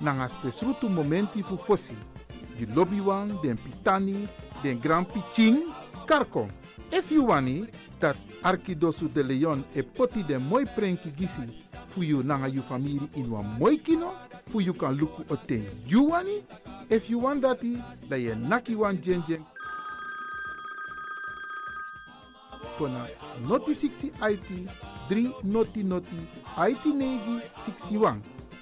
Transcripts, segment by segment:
nanga spesrutu momenti fu fosi. You lobby wan, den pitani, den grand piching, karko. If you wani, dat Arkidosu de Leon e poti den moi prenki gisi fu you nanga you family in wan moi kino, fu you kan luku oten you wani. If you want dati, da ye naki wan jen jen. Kona noti 60 IT 3 noti noti IT negi 61.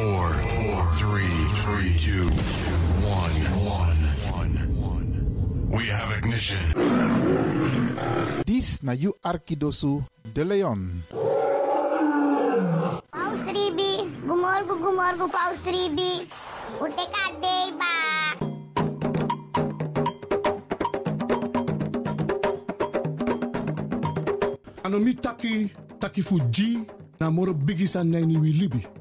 Four, four, three, three, two, one, one, one. We have ignition. Dis na you Arkidosu de Leon. Paus Ribi, gumorgo gumorgo Paus Ribi. Ute kadei ba. Anomi taki taki fu G na moro bigisa nani wi libi.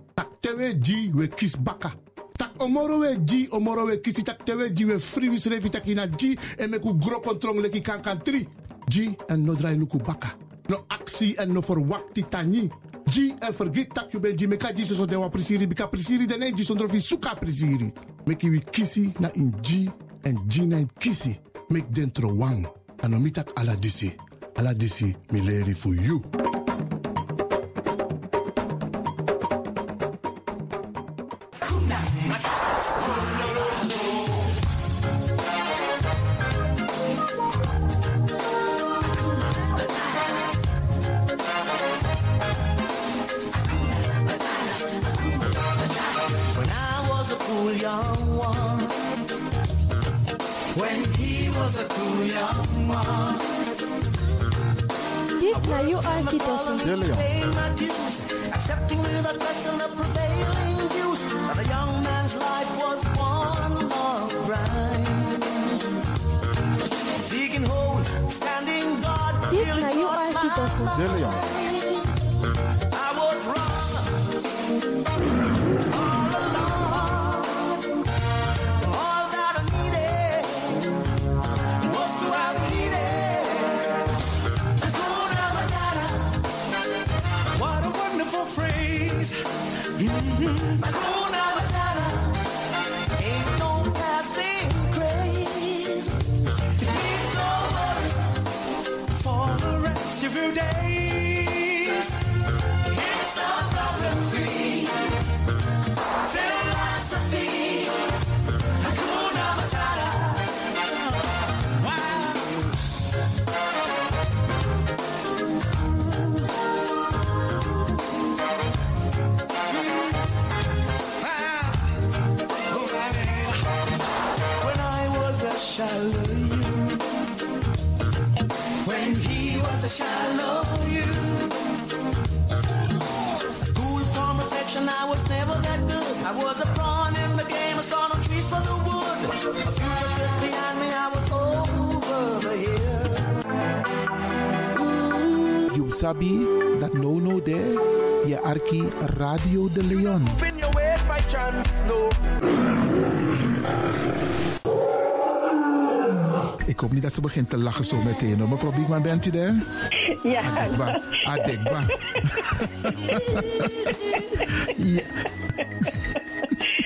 Tak tewe G we kis baka. Tak omoro we G omoro we kisi tak tewe G we free wis refi taki na G e me ku gro kontrong leki kankan tri. G en no drai luku baka. No actie en no verwakti tani. G en vergeet tak you ben G meka G so dewa prisiri bika prisiri den G sondro fi suka prisiri. Meki wi kisi na in G en G na in kisi. Mek dentro wang. Anomi tak ala disi. Ala disi mi leri for you. today. I was a pawn in the game, I saw no trees for the wood. A future sits behind me, I was over the hill. You sabi that no no there. Je arki Radio de Leon. In your ways by chance, no. Ik hoop niet dat ze begint te lachen zo meteen. hoor. Mevrouw Biekman, bent u daar? Ja. Adekba. Adekba. ja.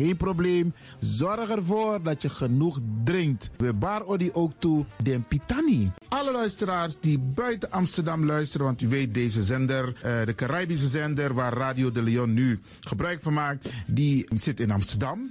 Geen probleem. Zorg ervoor dat je genoeg drinkt. We bar odi ook toe den pitani. Alle luisteraars die buiten Amsterdam luisteren, want u weet deze zender, eh, de Caribische zender waar Radio de Leon nu gebruik van maakt, die zit in Amsterdam.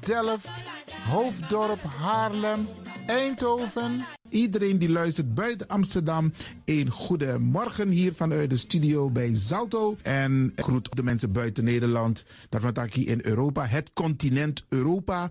Delft, Hoofddorp, Haarlem, Eindhoven. Iedereen die luistert buiten Amsterdam, een goede morgen hier vanuit de studio bij Zalto. En groet de mensen buiten Nederland, dat we hier in Europa, het continent Europa.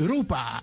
Europa.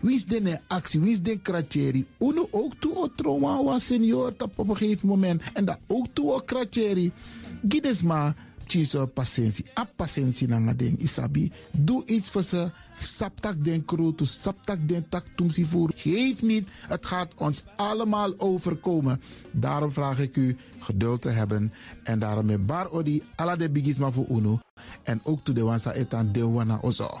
Wie is de actie? Wie is de kratjeri? Uno ook toe o trauma senior op een gegeven moment. En dat ook toe o kratjeri. Gides maar Chiso patiëntie. A patiëntie na ding isabi. Doe iets voor ze. Saptak den kroto, saptak den tak voer. Geef niet, het gaat ons allemaal overkomen. Daarom vraag ik u geduld te hebben. En daarom met bar odi, ala de bigisma voor uno. En ook to de wansa etan de wana ozo.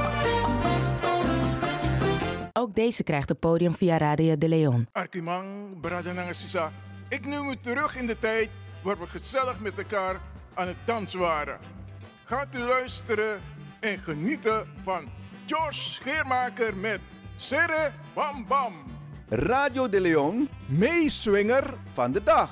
Ook deze krijgt het podium via Radio de Leon. Arkimang, Bradananga Sisa. Ik neem u terug in de tijd waar we gezellig met elkaar aan het dansen waren. Gaat u luisteren en genieten van George Scheermaker met Serre Bam Bam. Radio de Leon, meeswinger van de dag.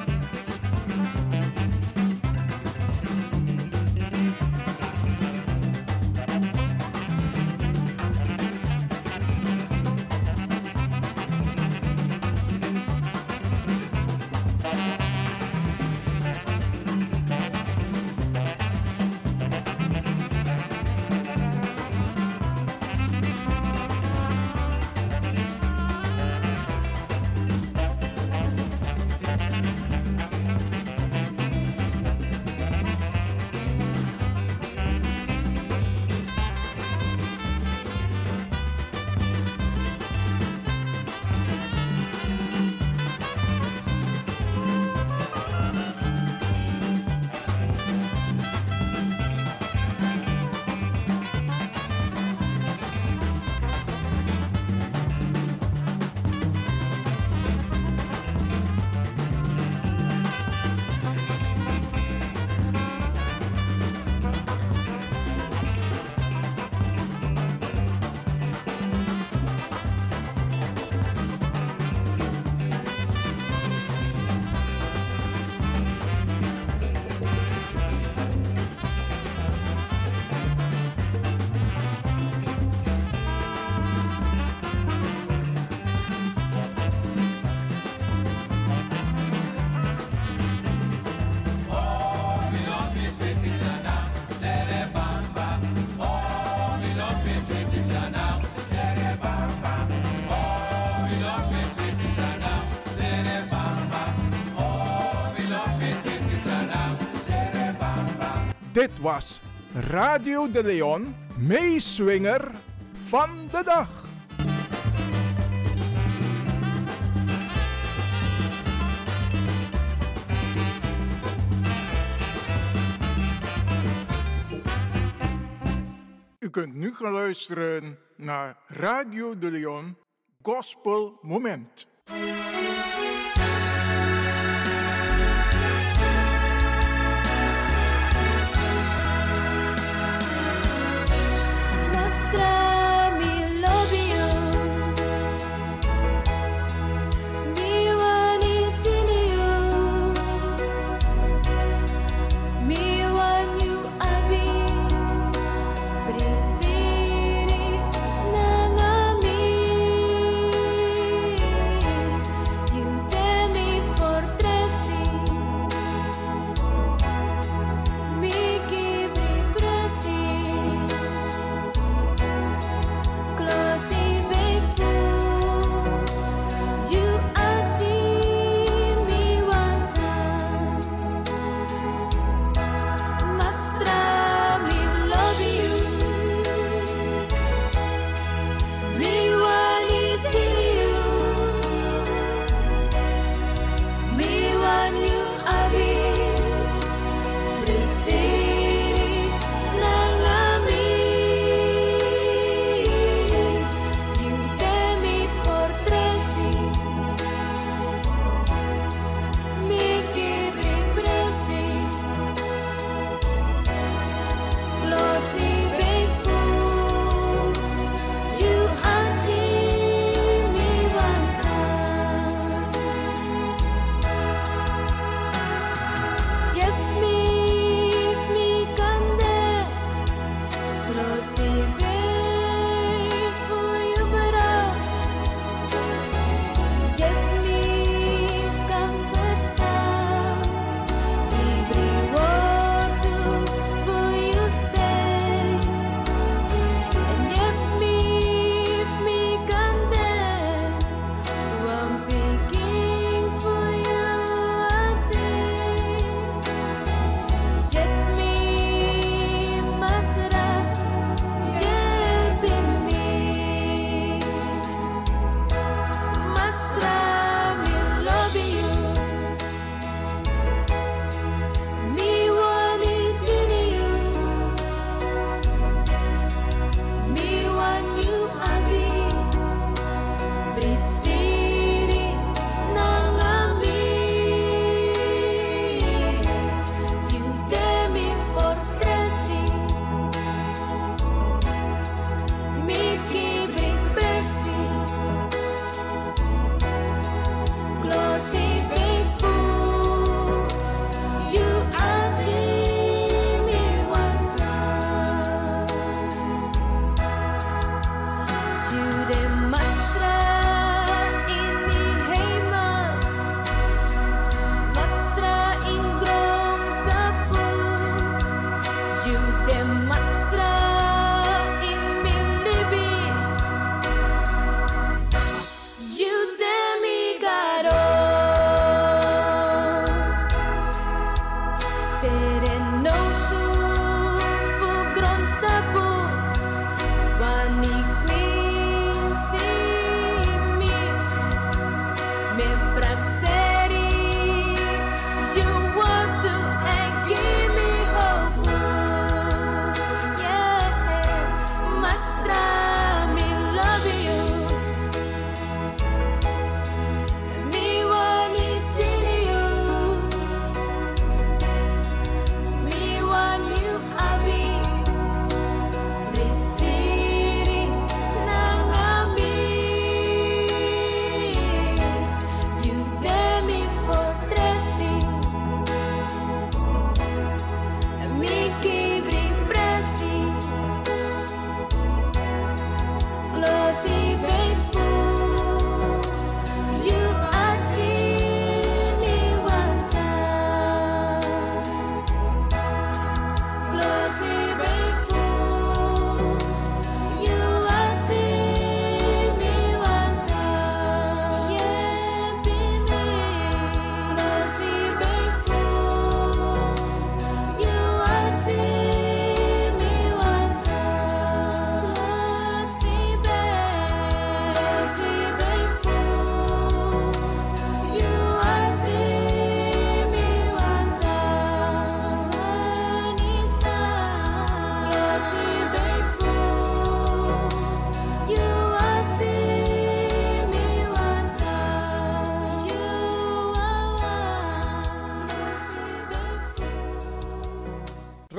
was Radio de Leon, meeswinger van de dag. U kunt nu gaan luisteren naar Radio de Leon Gospel Moment.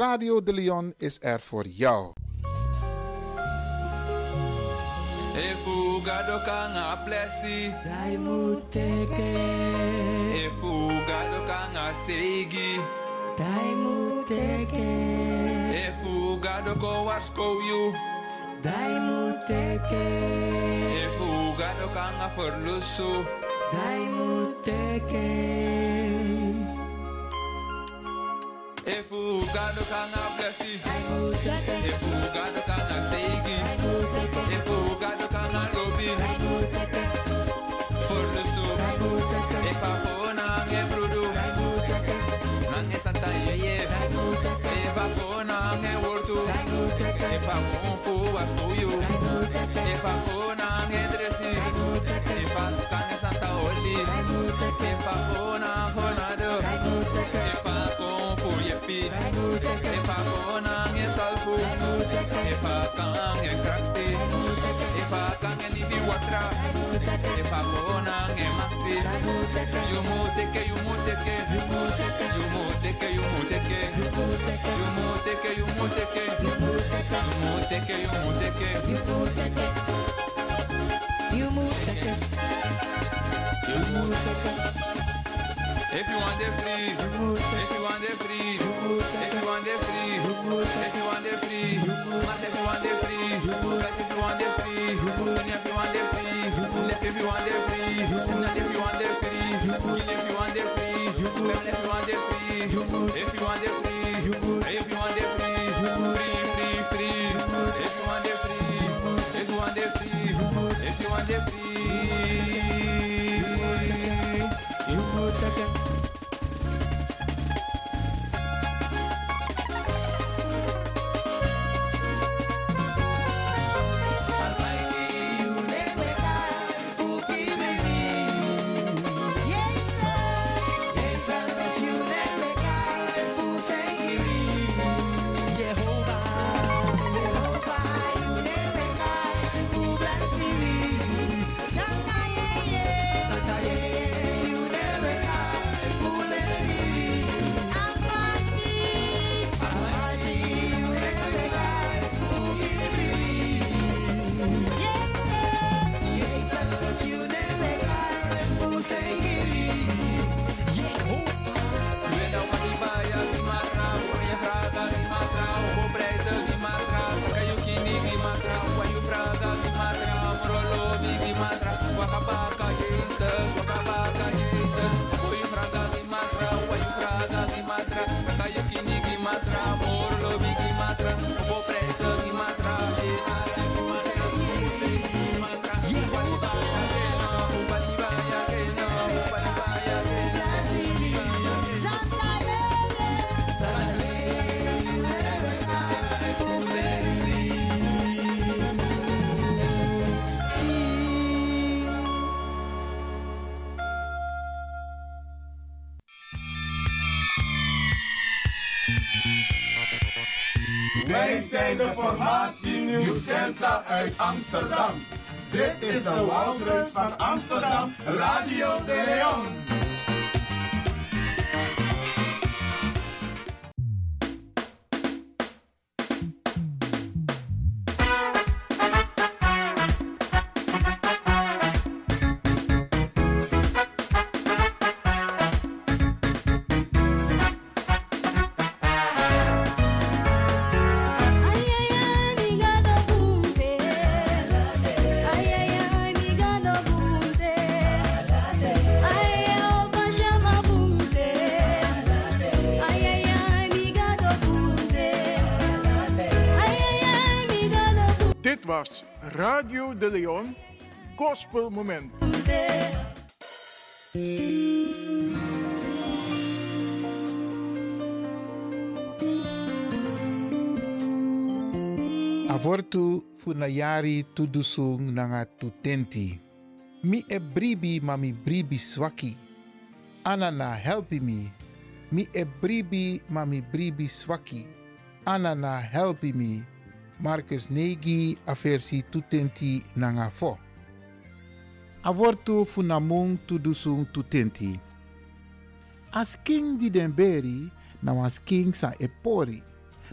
Radio de Leon is er voor jou. Efuga do kanga plesi. Dai muteke. Efuga do kanga seigi Dai muteke. Efuga do ko wasko you Dai muteke. Efuga do kanga verlusu Dai muteke Efuga do kanga plesi Dai muteke kange libi watra Efa kona nge makti You muteke, you muteke You muteke, you muteke You muteke, you muteke You muteke, you muteke You muteke You muteke You muteke If you want it free, if you want free, Zijn de formatie Nieuw Sensa uit Amsterdam. Dit is de Woudreus van Amsterdam, Radio de Leon. Gospel Moment. Avortu funayari tudusung nanga tutenti. Mi e bribi mami bribi swaki. Anana helpi mi. Mi e bribi mami bribi swaki. Anana helpi mi. Marcus Negi aversi tutenti nanga. Avortu funamung tudusung tutenti. As king di den beri na was king sa epori.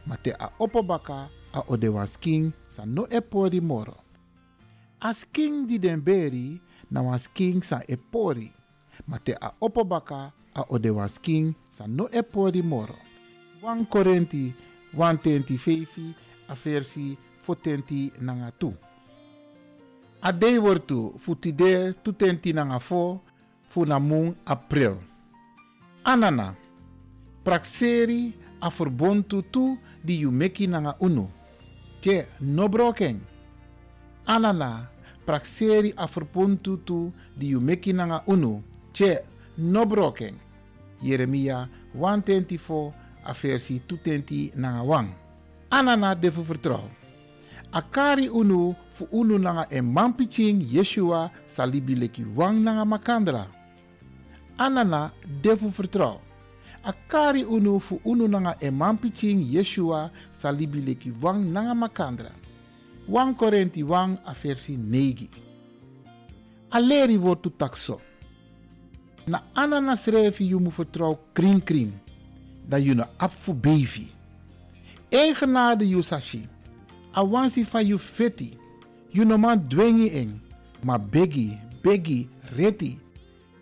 Mate a opobaka a odewas king sa no epori moro. As king di den beri na was king sa epori. Mate a opobaka a odewas king sa no epori moro. 1 Korinthe 1:25 a versi 40 nanga 2. A wortu futide tutenti nanga fo fu na mung april. Anana, praxeri a verbontu tu di yu meki nanga unu. Tje no broken. Anana, praxeri a verbontu tu di yu meki nanga unu. Tje no broken. Jeremia 124 a versi 220 nanga wang. Anana defu vertrouw. Akari unu fu unu nanga e mampiching Yeshua salibi leki wang nanga makandra. Anana defu vertrouw. Akari unu fu unu nanga e mampiching Yeshua salibi leki wang nanga makandra. 1 Korinthe wang a versi 9. Aleri wordt tu takso. Na anana schreef je mu vertrouw kring kring. Dat je na apfu bevi. Eén genade you sashi. Awansi van you feti. You no man dwengi eng. Ma begi, begi, reti.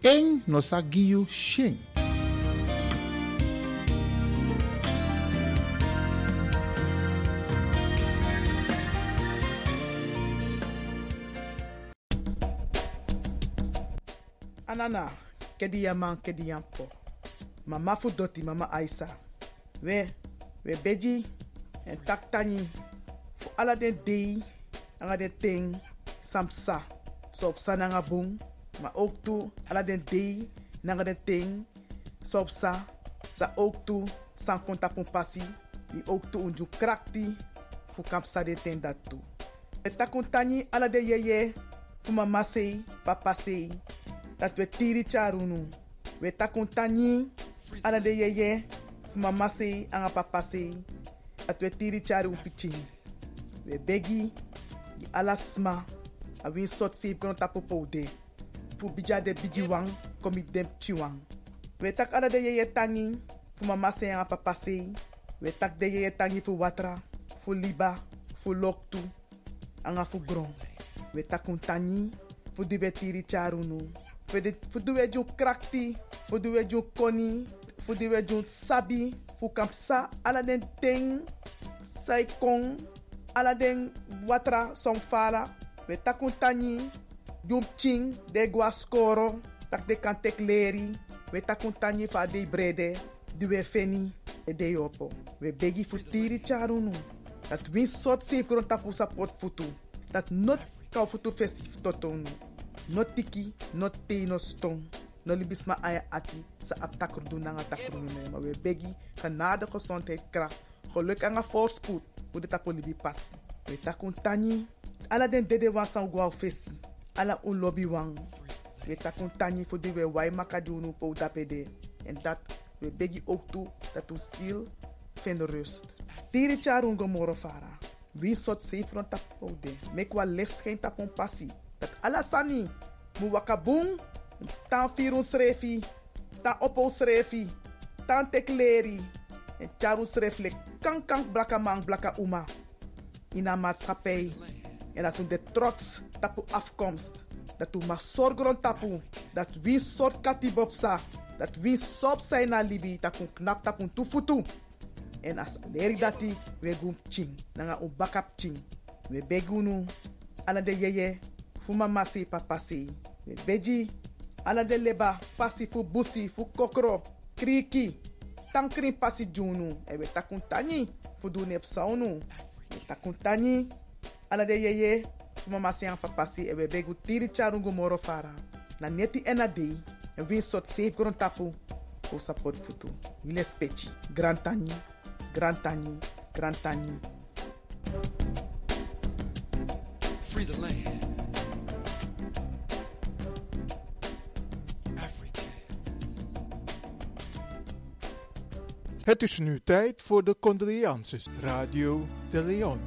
Eng no sagi you shing. Anana, kedi yaman kedi yampo. Mama fu doti mama Aisa. We, we beji en tak tani. Fu ala den dei, anga den ting, samsa. So op sa ook toe ala den nanga den ting, so sa. Sa ook toe, san konta pun pasi. Die ook toe unju krakti, fu sa de ten dat toe. E tani ala de yeye, fu mama sei, papa sei. Dat we tiri charunu. We takun tani ala de yeye, mama sei, anga papa sei. Dat we tiri charu. We begi, di ala sma, a win sot save kono tapo poude. Fu bija de bigi wang, komi dem chiwang. We tak de yeye tangi, fu mama sei, anga papa. We tak de yeye tangi fu watra, fu liba, fu loktu, anga fu gron. We takun tani, fu di we tiri charunu. Fu de- fu di we ju krakti, fu di we ju koni, fu di we ju sabi, ala den ting, sai kong, ala den watra song fala. We takun tani, de gwa skoro, tak de kan tek leri. We takun tani fa de brede, di we feni, e de yopo. We begi fu tiri charunu. Dat win sot safe grond tapu support futu. Dat not kau futu festif totonu. Not tiki, not te, no stong. No libis ma aya ati sa ap takrudu na nga takrudu na Maar we begi genade, gezondheid, kracht. En een voorspoed. Hoe de tapu libi passi. We takun tani. Ala den dede wan san gwa fesi. Ala un lobby wang. We takun tani voor die we wai makadunu po dapede. En dat we begi ook toe dat u ziel vindt rust. Tiri charun gomoro fara. Wie sot sefron tapo de. Mek wa licht schijnt tapon passie. Dat alasani. Mu wakabung. Tan firun srefi. Tan opo srefi. Tan tekleri. En charu sreflek. Kan kan blaka man blaka uma. In een maatschappij. En dat u de trots tapu afkomst. Dat u mag zorgen tapu. Dat wie soort katibopsa. Dat wie sop zijn libi. Dat u knap tapu tufutu. En as leri dati we ching. Nanga u bakap ching. We begunu. Ala de yeye. Fu mama si papa si. We beji. Ala de leba. Pasi fu busi. Fu kokro. Kriki. Tankrin pasi junu. E we takun tani. Fu du nep saunu. We takun tani. Ala de yeye. Fu mama si an papa si. E we begu tiri charungu moro fara. Na neti ena dei. En win sot safe gron tapu. Fu support futu. Wile spechi. Grand tani. Grand tani. Grand tani. Free the land. Het is nu tijd voor de condolences. Radio de Leon.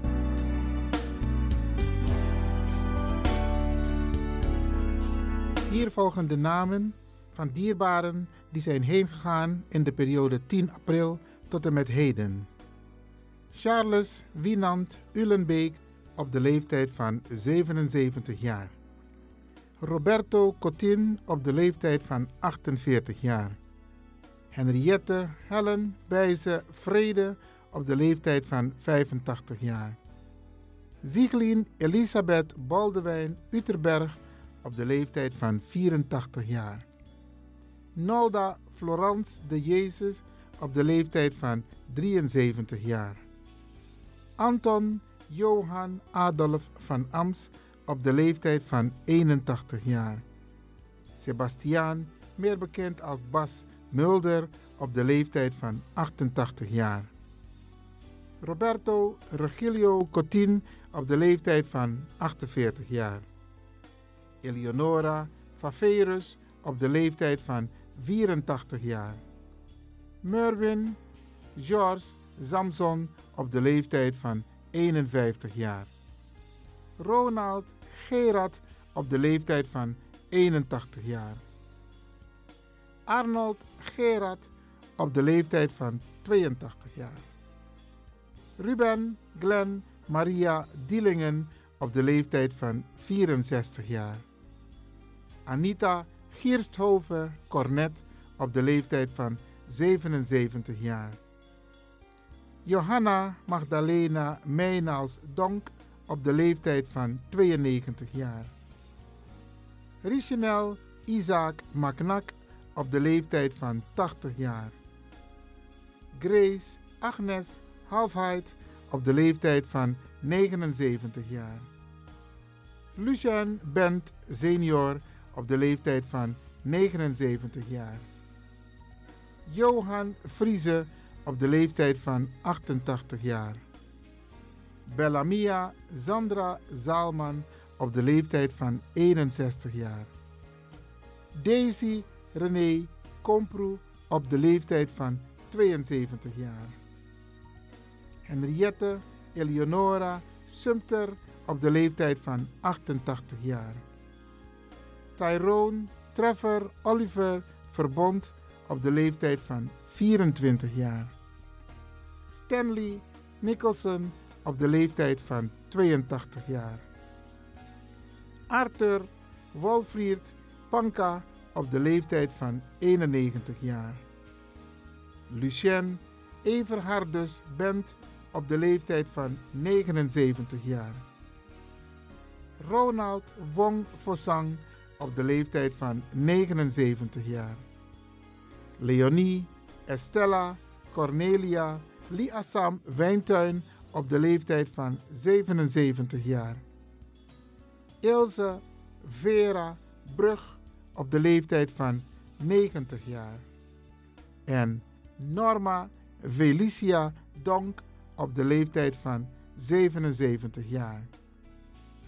Hier volgen de namen van dierbaren die zijn heengegaan in de periode 10 april tot en met heden. Charles Wienand Ulenbeek op de leeftijd van 77 jaar. Roberto Cotin op de leeftijd van 48 jaar. Henriette Helen Bijze Vrede op de leeftijd van 85 jaar. Zieglien Elisabeth Baldewijn Uterberg op de leeftijd van 84 jaar. Nolda Florence de Jezus op de leeftijd van 73 jaar. Anton Johan Adolf van Ams op de leeftijd van 81 jaar. Sebastiaan, meer bekend als Bas Mulder, op de leeftijd van 88 jaar. Roberto Regilio Cotin op de leeftijd van 48 jaar. Eleonora Faverus op de leeftijd van 84 jaar. Merwin George Samson op de leeftijd van 51 jaar. Ronald Gerard op de leeftijd van 81 jaar. Arnold Gerard op de leeftijd van 82 jaar. Ruben Glenn Maria Dielingen op de leeftijd van 64 jaar. Anita Giersthoven Cornet op de leeftijd van 77 jaar. Johanna Magdalena Meijnaals Donk op de leeftijd van 92 jaar. Richenel Isaac Maknak op de leeftijd van 80 jaar. Grace Agnes Halfheid op de leeftijd van 79 jaar. Lucien Bent senior op de leeftijd van 79 jaar. Johan Friese op de leeftijd van 88 jaar. Bellamia Sandra Zaalman op de leeftijd van 61 jaar. Daisy René Komproe op de leeftijd van 72 jaar. Henriette Eleonora Sumter op de leeftijd van 88 jaar. Tyrone Trevor Oliver Verbond op de leeftijd van 24 jaar. Stanley Nicholson op de leeftijd van 82 jaar. Arthur Wolfried Panka op de leeftijd van 91 jaar. Lucien Everhardus Bent op de leeftijd van 79 jaar. Ronald Wong Fosang op de leeftijd van 79 jaar. Leonie Estella Cornelia Liassam Wijntuin op de leeftijd van 77 jaar. Ilse Vera Brug op de leeftijd van 90 jaar. En Norma Felicia Donk op de leeftijd van 77 jaar.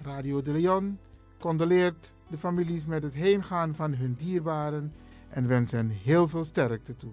Radio de Leon condoleert de families met het heengaan van hun dierbaren en wens hen heel veel sterkte toe.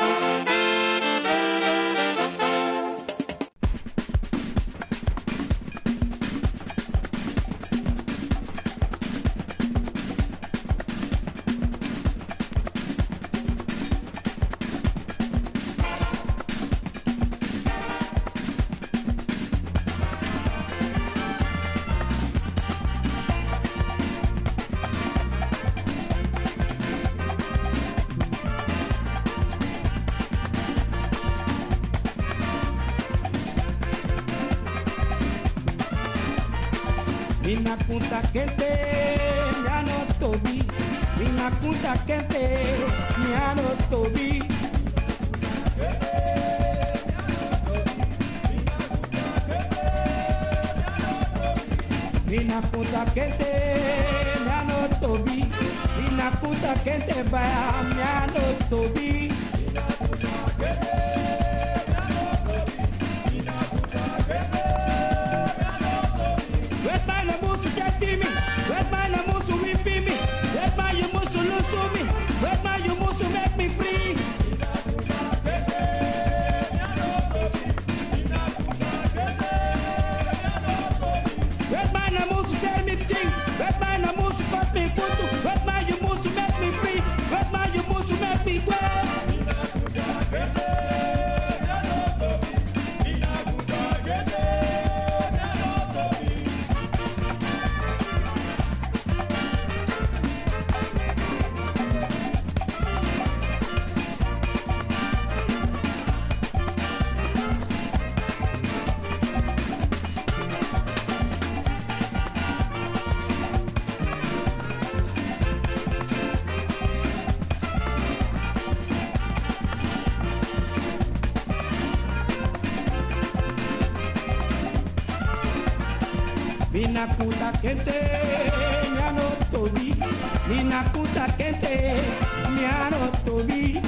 ninakuta quente, nyano tobi, ni ninakuta quente, nyano tobi.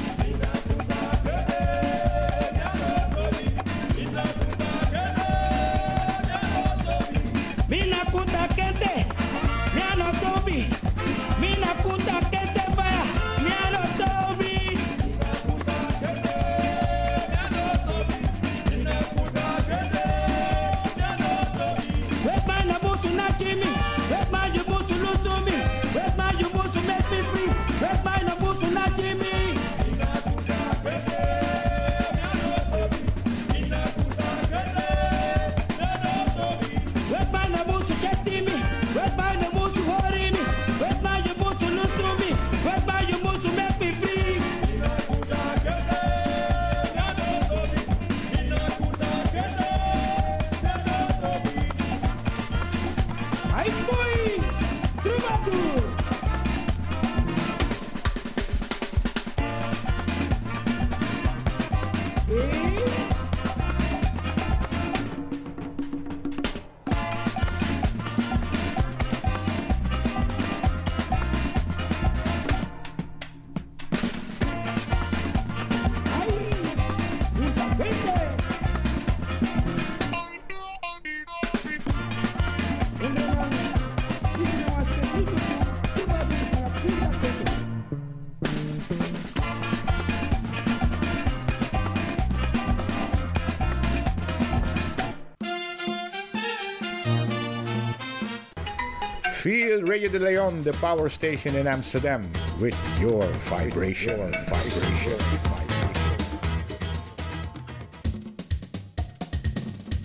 Radio de Leon, the power station in Amsterdam, with your vibration. Your vibration.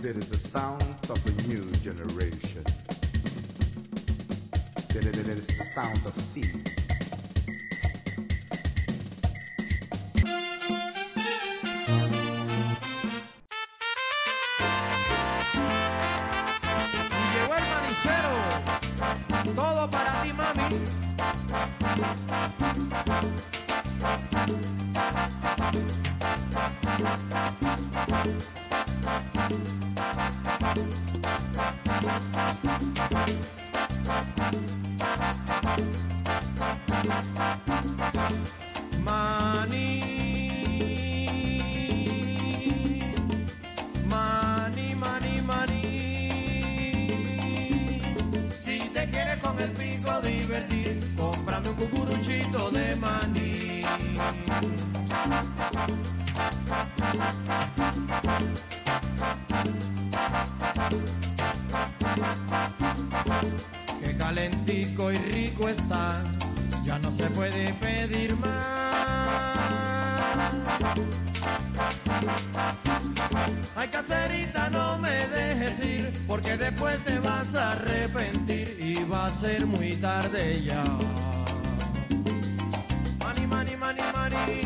There is the sound of a new generation. There is the sound of sea. Te vas a arrepentir y va a ser muy tarde ya. Mani, mani, mani, mani.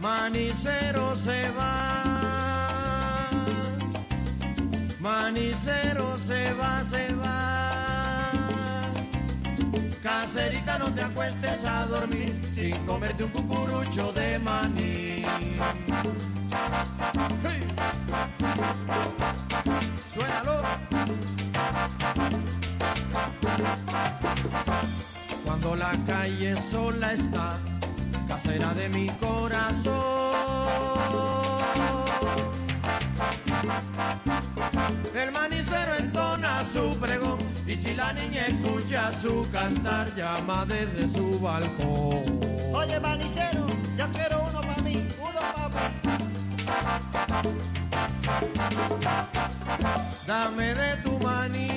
Manicero se va. Manicero se va, se va. Caserita, no te acuestes a dormir sin comerte un cucurucho de maní. Hey. Suénalo. Cuando la calle sola está, casera de mi corazón. El manicero entona su pregón y si la niña escucha su cantar llama desde su balcón. Oye, manicero, yo quiero uno para mí, uno para Dame de tu maní,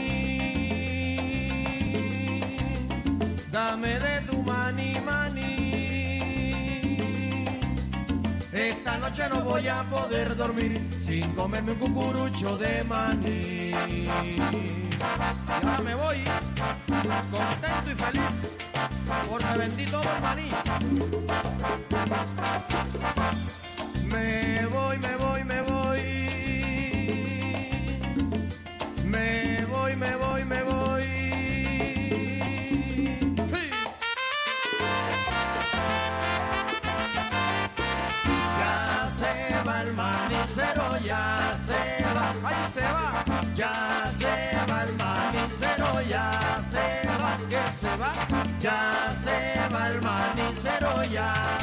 dame de tu maní, maní. Esta noche no voy a poder dormir sin comerme un cucurucho de maní. Y ahora me voy contento y feliz porque vendí todo el maní. Me voy, me voy. Me voy, me voy. Ya se va el manicero, ya se va. Ahí se va. Ya se va el manicero, ya se va. Que se va. Ya se va el manicero, ya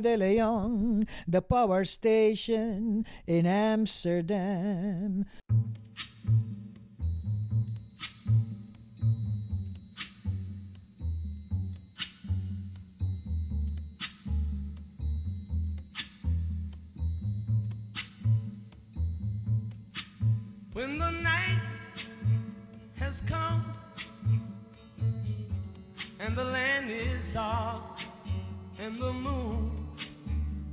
De Leon, the power station in Amsterdam. When the night has come and the land is dark and the moon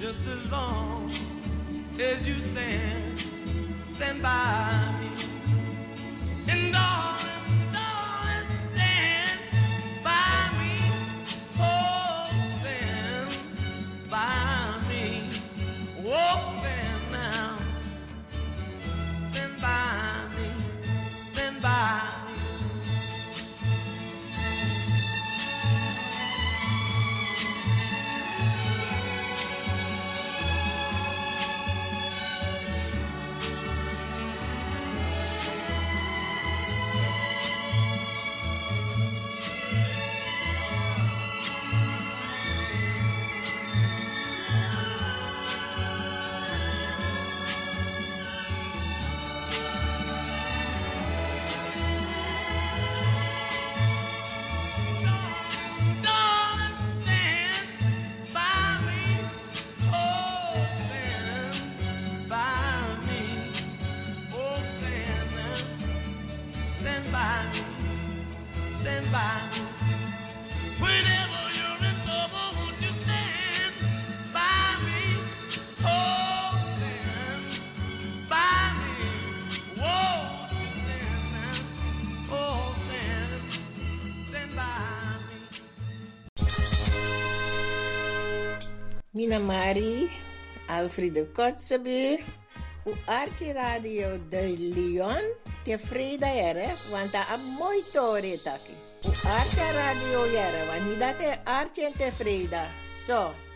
just as long as you stand, stand by me. And all Alfredo Kotzebue, o Arte Radio de Lyon, que Frida era, quando a muito oreta aqui. O artirário era, mas me dá arte Frida, só. So.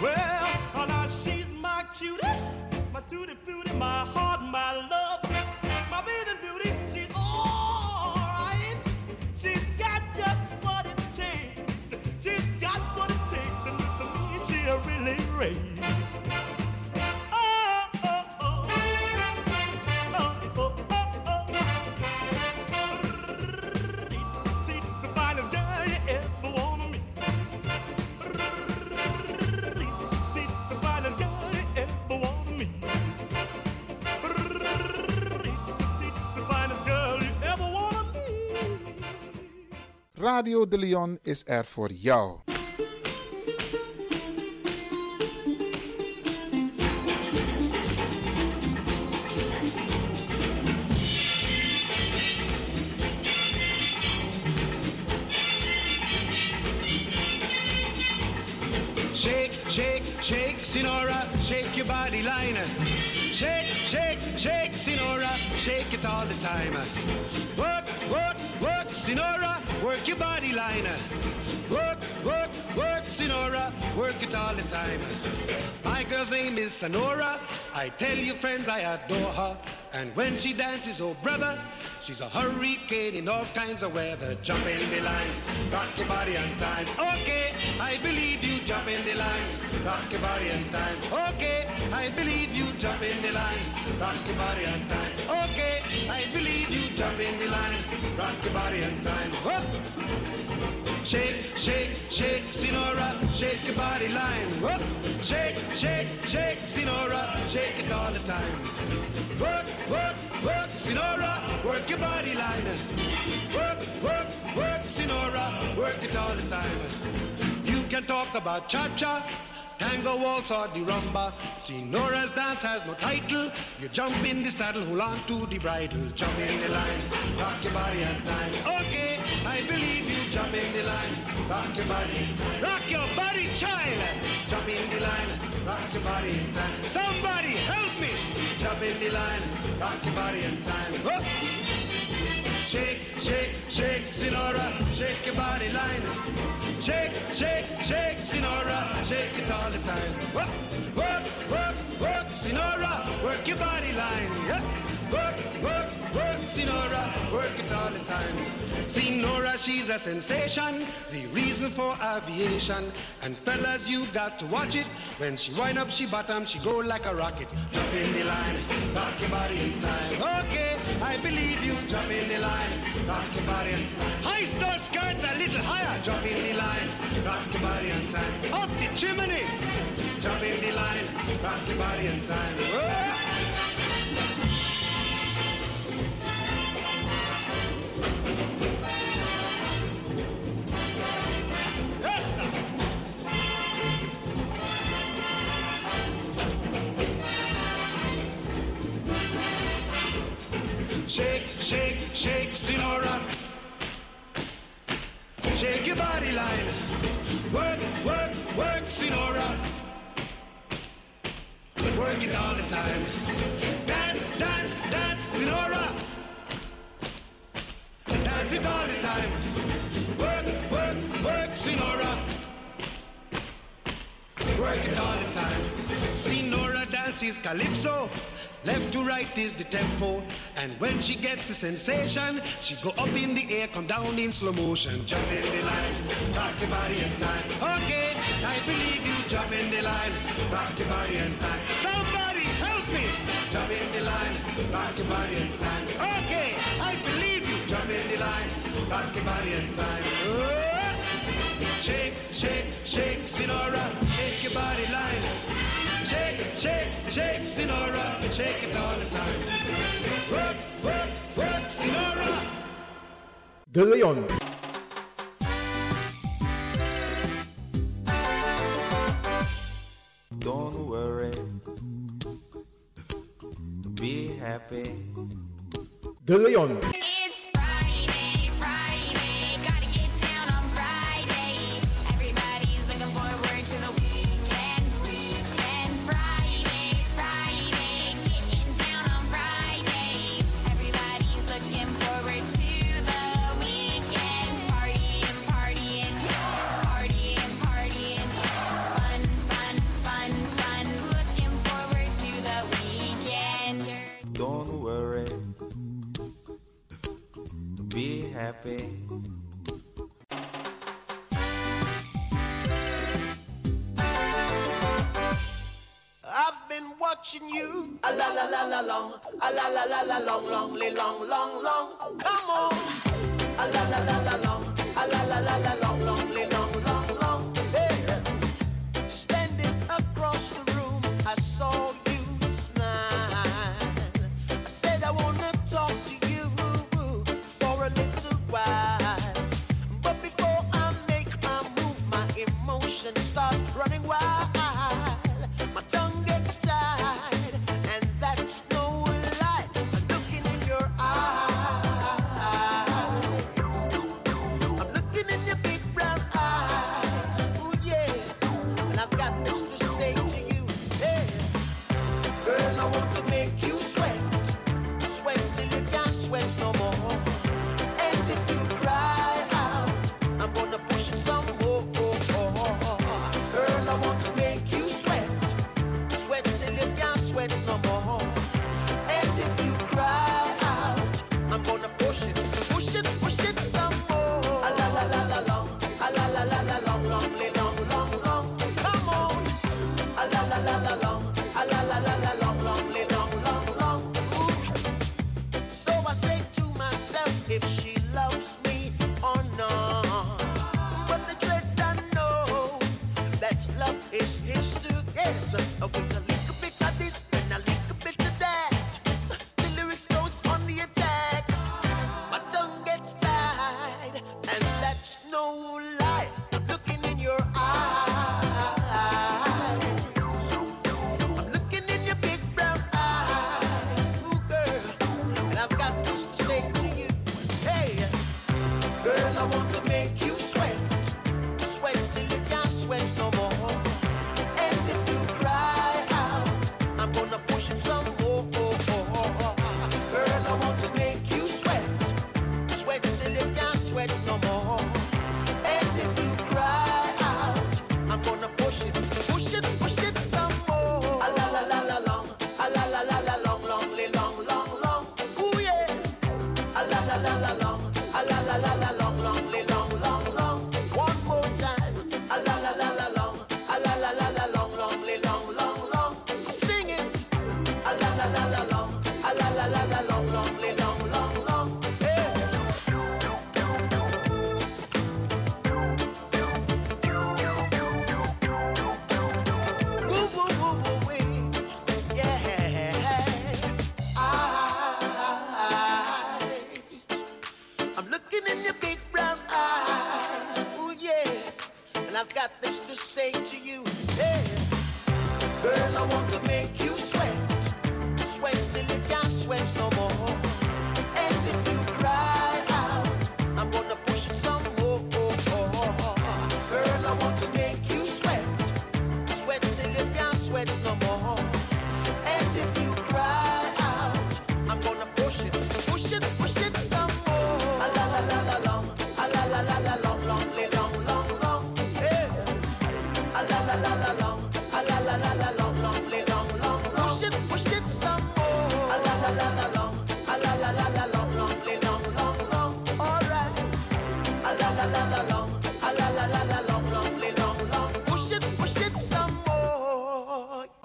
Well, Radio de Leon is er voor jou. Shake, shake, shake, Sinora, shake your body liner. Shake, shake, shake, Sinora, shake it all the time. Work, work, work, Sinora your body liner. Work, work, work, Sonora, work it all the time. My girl's name is Sonora. I tell you, friends, I adore her. And when she dances, oh brother, she's a hurricane in all kinds of weather. Jump in the line, rock your body on time. Okay, I believe you. Jump in the line, rock your body on time. Okay, I believe you. Jump in the line, rock your body on time. Okay, I believe you. Jump in the line, rock your body on time. Whoop. Shake, shake, shake, Sinora, shake your body line. Whoop. Shake, shake, shake, Sinora, shake it all the time. Work, work, work, Sinora, work your body line. Work, work, work, Sinora, work it all the time. You can talk about cha-cha, tango waltz or the rumba. Sinora's dance has no title. You jump in the saddle, hold on to the bridle. Jump in the line, rock your body and time. Okay, I believe you. Jump in the line, rock your body. Rock your body, child. Jump in the line, rock your body in time. Somebody help Jump in the line, rock your body in time. Shake, shake, shake, Sinora, shake your body line. Shake, shake, shake, Sinora, shake it all the time. Work, work, work, work, work your body line. Yes. Work, work, work, Sinora, work it all the time. Sinora, she's a sensation, the reason for aviation. And fellas, you got to watch it. When she wind up, she bottom, she go like a rocket. Jump in the line, rock your body in time. Okay, I believe you. Jump in the line, rock your body in time. Heist those skirts a little higher. Jump in the line, rock your body in time. Up the chimney, jump in the line, rock your body in time. Whoa. Shake, shake, shake, Sinora. Shake your body line. Work, work, work, Sinora. Work it all the time. Dance, dance, dance, Sinora. Dance it all the time. Work, work, work, Sinora. Work it all the time. Sinora dances calypso. Left to right is the tempo. And when she gets the sensation, she go up in the air, come down in slow motion. Jump in the line, rock your body in time. Okay, I believe you. Jump in the line, rock your body in time. Somebody help me. Jump in the line, rock your body in time. Okay, I believe you. Jump in the line, rock your body in time. Oh. Shake, shake, shake, Sinora, shake your body line. Shake, shake, shake, Sinora, shake it all the time. Work, work, work, Sinora. De Leon. Don't worry. Be happy. De Leon. La la long, long, li- long, long, long. Come on. A la la la la long. A la la la la long, long, li- long,